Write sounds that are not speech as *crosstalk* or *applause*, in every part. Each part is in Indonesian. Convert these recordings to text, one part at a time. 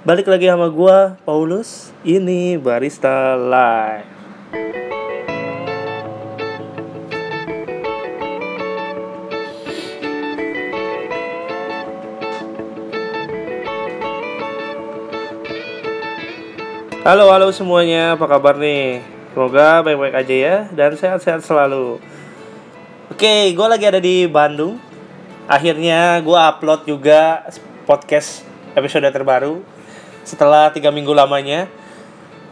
Balik lagi sama gua Paulus. Ini Barista Live. Halo halo semuanya, apa kabar nih? Semoga baik-baik aja ya dan sehat-sehat selalu. Oke, gue lagi ada di Bandung. Akhirnya gue upload juga podcast episode terbaru setelah tiga minggu lamanya.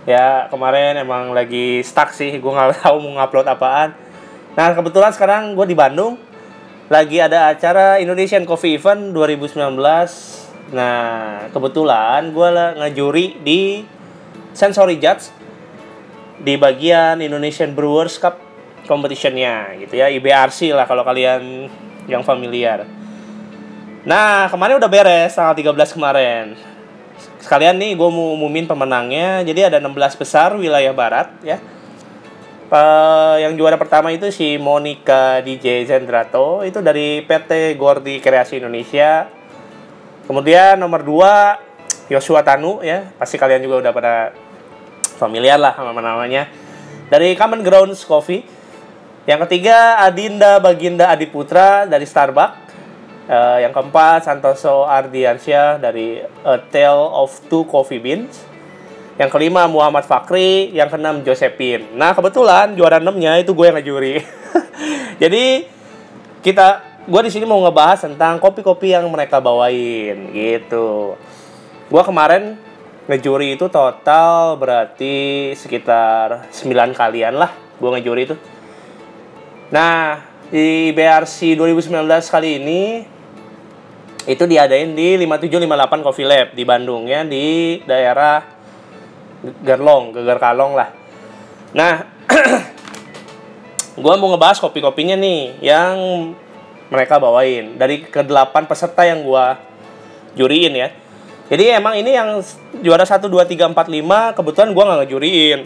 Ya kemarin emang lagi stuck sih, gue nggak *laughs* tahu mau ngupload apaan. Nah kebetulan sekarang gue di Bandung, lagi ada acara Indonesian Coffee Event 2019. Nah kebetulan gue ngejuri di Sensory Judge di bagian Indonesian Brewers Cup competitionnya gitu ya IBRC lah kalau kalian yang familiar. Nah kemarin udah beres tanggal 13 kemarin. Sekalian nih gue mau umumin pemenangnya. Jadi ada 16 besar wilayah barat ya. Uh, yang juara pertama itu si Monica DJ Zendrato itu dari PT Gordi Kreasi Indonesia. Kemudian nomor 2 Joshua Tanu ya, pasti kalian juga udah pada familiar lah sama namanya. Dari Common Grounds Coffee. Yang ketiga Adinda Baginda Adiputra dari Starbucks. Uh, yang keempat Santoso Ardiansyah dari A Tale of Two Coffee Beans. Yang kelima Muhammad Fakri, yang keenam Josephine. Nah kebetulan juara enamnya itu gue yang ngejuri. *laughs* Jadi kita gue di sini mau ngebahas tentang kopi-kopi yang mereka bawain gitu. Gue kemarin ngejuri itu total berarti sekitar 9 kalian lah gue ngejuri itu. Nah, di BRC 2019 kali ini itu diadain di 5758 Coffee Lab di Bandung ya di daerah Gerlong, Geger Kalong lah. Nah, *clears throat* gue mau ngebahas kopi-kopinya nih yang mereka bawain dari ke-8 peserta yang gue juriin ya. Jadi emang ini yang juara 1, 2, 3, 4, 5 kebetulan gue nggak ngejuriin.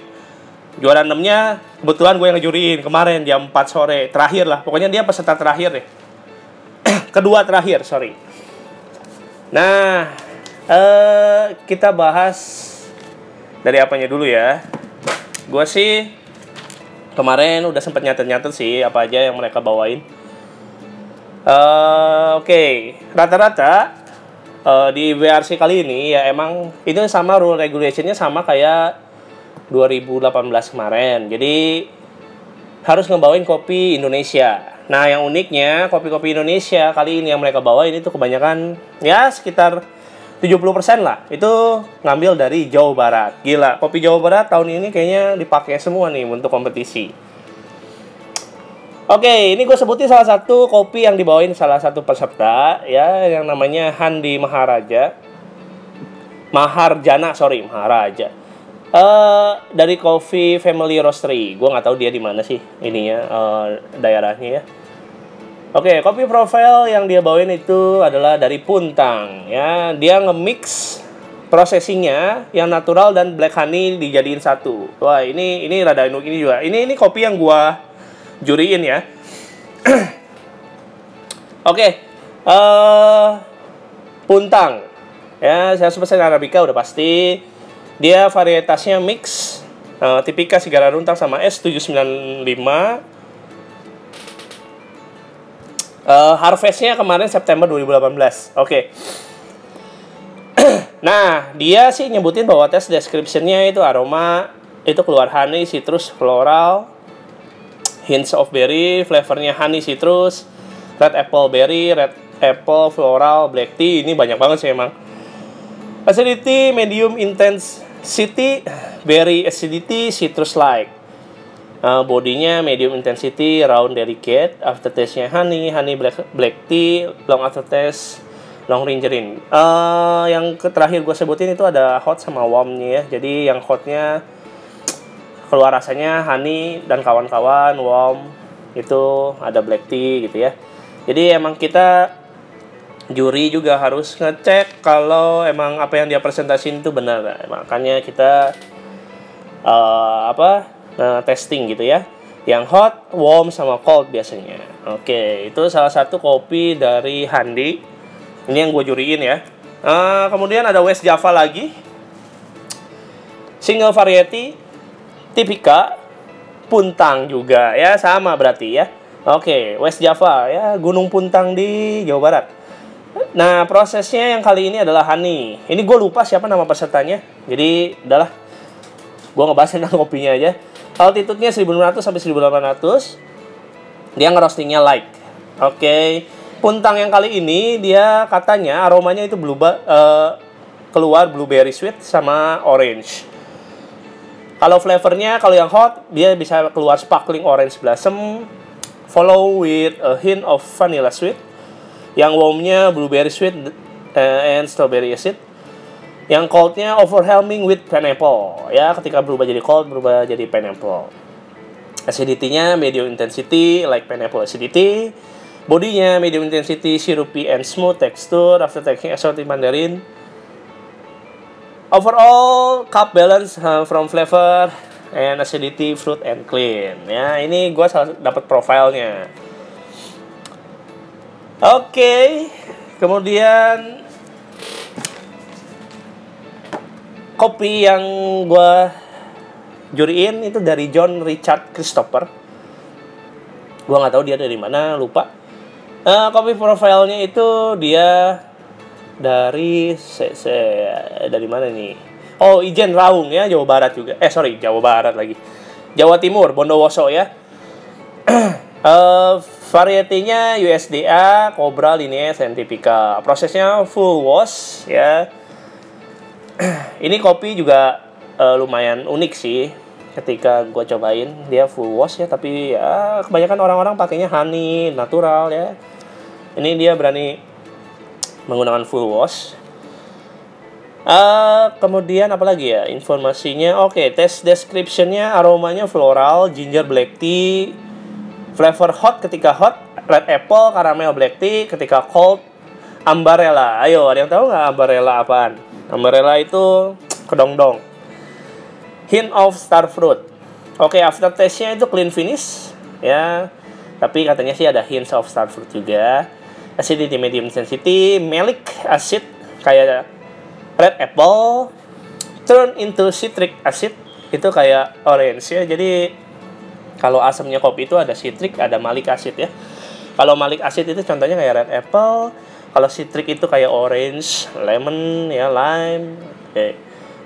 Juara 6 nya kebetulan gue yang ngejuriin kemarin jam 4 sore. Terakhir lah, pokoknya dia peserta terakhir deh. *clears throat* Kedua terakhir, sorry. Nah, eh, kita bahas dari apanya dulu ya. Gue sih kemarin udah sempet nyatet-nyatet sih apa aja yang mereka bawain. Uh, Oke, okay. rata-rata uh, di WRC kali ini ya emang itu sama rule regulationnya sama kayak 2018 kemarin. Jadi harus ngebawain kopi Indonesia. Nah, yang uniknya kopi-kopi Indonesia kali ini yang mereka bawa ini tuh kebanyakan ya sekitar 70% lah. Itu ngambil dari Jawa Barat. Gila, kopi Jawa Barat tahun ini kayaknya dipakai semua nih untuk kompetisi. Oke, ini gue sebutin salah satu kopi yang dibawain salah satu peserta ya yang namanya Handi Maharaja. Maharjana, sorry, Maharaja. Uh, dari Coffee Family Roastery. Gue nggak tahu dia di mana sih ininya uh, daerahnya ya. Oke, okay, kopi profile yang dia bawain itu adalah dari Puntang ya. Dia nge-mix processingnya yang natural dan black honey dijadiin satu. Wah, ini ini rada ini juga. Ini ini kopi yang gua juriin ya. *clears throat* Oke. okay, uh, eh, Puntang. Ya, saya sebut Arabica udah pasti dia varietasnya mix uh, tipika Sigara Runtang sama S795 uh, harvestnya kemarin September 2018 oke. Okay. *clears throat* nah dia sih nyebutin bahwa tes descriptionnya itu aroma itu keluar honey, citrus, floral hints of berry, flavornya honey, citrus red apple berry, red apple, floral, black tea. Ini banyak banget sih emang. Acidity medium intense City very acidity citrus like. Uh, bodinya medium intensity, round delicate. After taste-nya honey, honey black, black tea, long after taste, long ringerin. Uh, yang terakhir gue sebutin itu ada hot sama warmnya ya. Jadi yang hotnya keluar rasanya honey dan kawan-kawan, warm itu ada black tea gitu ya. Jadi emang kita juri juga harus ngecek kalau emang apa yang dia presentasiin itu benar makanya kita uh, apa uh, testing gitu ya yang hot, warm sama cold biasanya. Oke, itu salah satu kopi dari Handi. Ini yang gue juriin ya. Uh, kemudian ada West Java lagi. Single variety, tipika, puntang juga ya sama berarti ya. Oke, West Java ya Gunung Puntang di Jawa Barat. Nah prosesnya yang kali ini adalah honey. Ini gue lupa siapa nama pesertanya. Jadi udahlah, gue ngebahas tentang *laughs* kopinya aja. Altitude-nya 1600 sampai 1800. Dia ngerostingnya light. Oke. Puntang yang kali ini dia katanya aromanya itu blue uh, keluar blueberry sweet sama orange. Kalau flavornya kalau yang hot dia bisa keluar sparkling orange blossom follow with a hint of vanilla sweet. Yang warmnya blueberry sweet uh, and strawberry acid. Yang coldnya overwhelming with pineapple. Ya, ketika berubah jadi cold berubah jadi pineapple. Acidity-nya medium intensity like pineapple acidity Bodinya medium intensity, syrupy and smooth texture after taking assorted mandarin. Overall cup balance uh, from flavor and acidity, fruit and clean. Ya, ini gue dapat profilnya. Oke, kemudian kopi yang gue juriin itu dari John Richard Christopher. Gue nggak tahu dia dari mana, lupa Uh, copy profilnya itu dia dari se, se dari mana nih? Oh, Ijen Raung ya, Jawa Barat juga. Eh, sorry, Jawa Barat lagi. Jawa Timur, Bondowoso ya. uh, *clears throat* varietinya USDA, Cobra, Linea, Scientifica. Prosesnya full wash ya. *clears throat* Ini kopi juga uh, lumayan unik sih ketika gue cobain dia full wash ya tapi ya kebanyakan orang-orang pakainya honey natural ya ini dia berani menggunakan full wash uh, kemudian apa lagi ya informasinya oke okay, test descriptionnya aromanya floral ginger black tea flavor hot ketika hot red apple caramel black tea ketika cold ambarella. Ayo ada yang tahu nggak ambarella apaan? Ambarella itu kedong-dong. Hint of star fruit. Oke okay, after taste-nya itu clean finish ya. Tapi katanya sih ada hints of star fruit juga. Acidity medium sensitive, malic acid kayak red apple turn into citric acid. Itu kayak orange ya jadi kalau asamnya kopi itu ada citric ada malic acid ya kalau malic acid itu contohnya kayak red apple kalau citric itu kayak orange lemon ya lime oke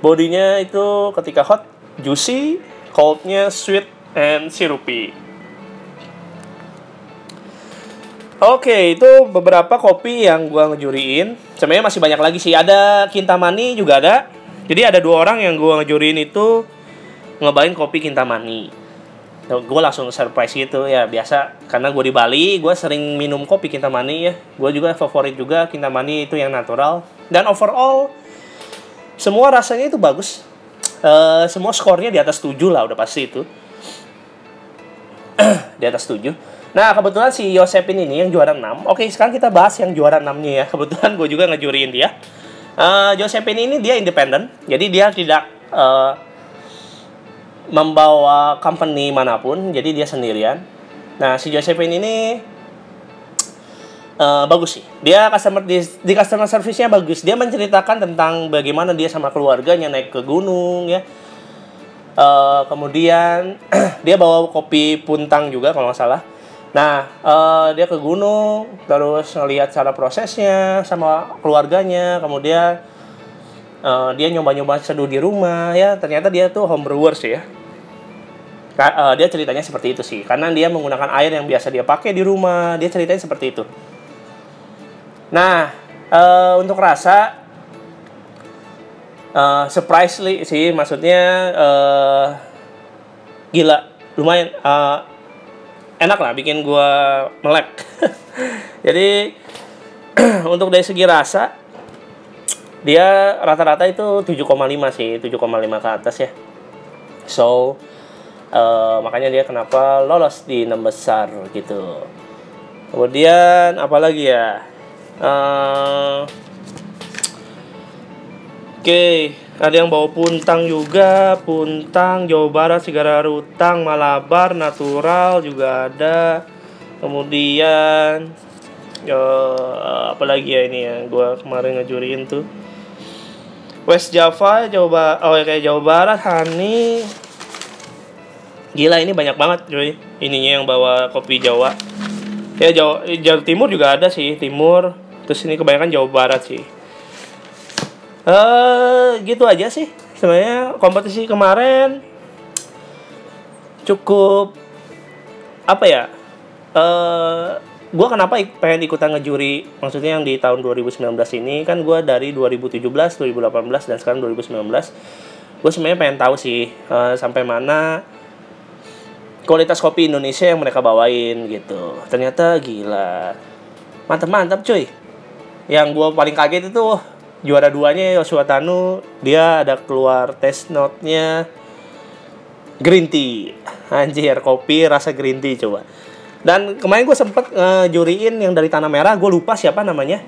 bodinya itu ketika hot juicy coldnya sweet and syrupy Oke, itu beberapa kopi yang gua ngejuriin. Sebenarnya masih banyak lagi sih. Ada Kintamani juga ada. Jadi ada dua orang yang gua ngejuriin itu ngebain kopi Kintamani. Gue langsung surprise gitu ya biasa karena gue di Bali gue sering minum kopi Kintamani ya gue juga favorit juga Kintamani itu yang natural dan overall semua rasanya itu bagus uh, semua skornya di atas 7 lah udah pasti itu *clears throat* di atas 7 Nah, kebetulan si Yosepin ini yang juara 6. Oke, sekarang kita bahas yang juara 6-nya ya. Kebetulan gue juga ngejuriin dia. Uh, Yosepin ini dia independen. Jadi dia tidak uh, membawa company mana pun. Jadi dia sendirian. Nah, si Josephine ini uh, bagus sih. Dia customer di, di customer service-nya bagus. Dia menceritakan tentang bagaimana dia sama keluarganya naik ke gunung ya. Uh, kemudian *clears throat* dia bawa kopi puntang juga kalau nggak salah Nah, uh, dia ke gunung, terus ngelihat cara prosesnya sama keluarganya, kemudian uh, dia nyoba-nyoba seduh di rumah ya. Ternyata dia tuh home brewer sih ya. Uh, dia ceritanya seperti itu sih, karena dia menggunakan air yang biasa dia pakai di rumah. Dia ceritanya seperti itu. Nah, uh, untuk rasa uh, surprisingly sih, maksudnya uh, gila, lumayan. Uh, enak lah bikin gue melek *laughs* jadi *clears throat* untuk dari segi rasa dia rata-rata itu 7,5 sih 7,5 ke atas ya so uh, makanya dia kenapa lolos di enam besar gitu. Kemudian apalagi ya? Uh, oke okay ada yang bawa puntang juga. Puntang Jawa Barat Sigara Rutang Malabar Natural juga ada. Kemudian uh, apalagi ya ini ya gue kemarin ngejuriin tuh? West Java Jawa oh kayak Jawa Barat Hani gila ini banyak banget cuy. Ininya yang bawa kopi Jawa. Ya Jawa Jawa Timur juga ada sih Timur. Terus ini kebanyakan Jawa Barat sih. Eh uh, gitu aja sih sebenarnya kompetisi kemarin. Cukup apa ya eh uh, gue kenapa pengen ikutan ngejuri maksudnya yang di tahun 2019 ini kan gue dari 2017 2018 dan sekarang 2019 gue sebenarnya pengen tahu sih uh, sampai mana kualitas kopi Indonesia yang mereka bawain gitu. Ternyata gila. Mantap mantap cuy. Yang gue paling kaget itu juara duanya Yoshua Tanu dia ada keluar test note-nya. Green tea. Anjir kopi rasa green tea coba. Dan kemarin gue sempet ngejuriin yang dari Tanah Merah, gue lupa siapa namanya.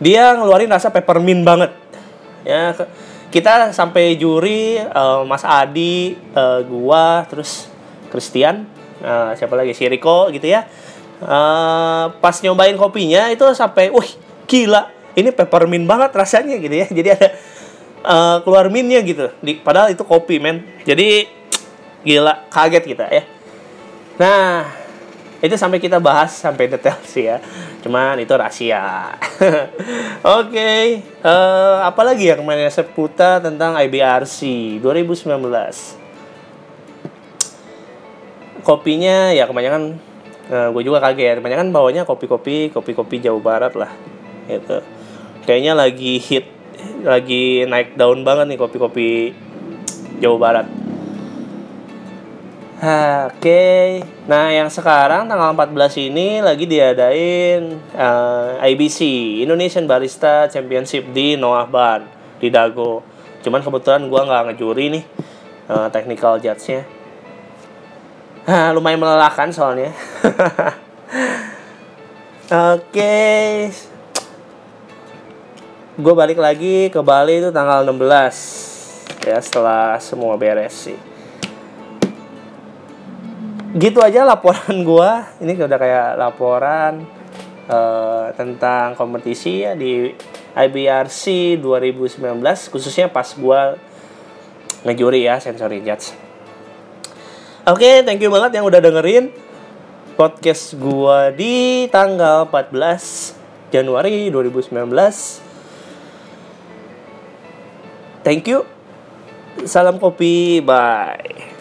Dia ngeluarin rasa peppermint banget. Ya, kita sampai juri uh, Mas Adi, uh, gua, terus Christian, uh, siapa lagi si Riko gitu ya. Uh, pas nyobain kopinya itu sampai, wih gila, ini peppermint banget rasanya gitu ya. *laughs* Jadi ada uh, keluar mintnya gitu. Di, padahal itu kopi men. Jadi gila, kaget kita ya. Nah, itu sampai kita bahas sampai detail sih ya. Cuman itu rahasia. *laughs* Oke, okay. uh, eh, apalagi yang kemarin seputar tentang IBRC 2019. Kopinya ya kebanyakan uh, eh, gue juga kaget. Kebanyakan bawanya kopi-kopi, kopi-kopi Jawa Barat lah. Gitu. Kayaknya lagi hit, lagi naik daun banget nih kopi-kopi Jawa Barat Oke, okay. nah yang sekarang tanggal 14 ini lagi diadain uh, eh, IBC Indonesian Barista Championship di Noah Bar di Dago. Cuman kebetulan gue nggak ngejuri nih uh, technical judge-nya. Nah, lumayan melelahkan soalnya. *laughs* Oke, okay. gue balik lagi ke Bali itu tanggal 16 ya setelah semua beres sih gitu aja laporan *laughs* gua. Ini udah kayak laporan uh, tentang kompetisi ya di IBRC 2019 khususnya pas gua ngejuri ya sensory judge oke okay, thank you banget yang udah dengerin podcast gua di tanggal 14 Januari 2019 thank you. Salam kopi. Bye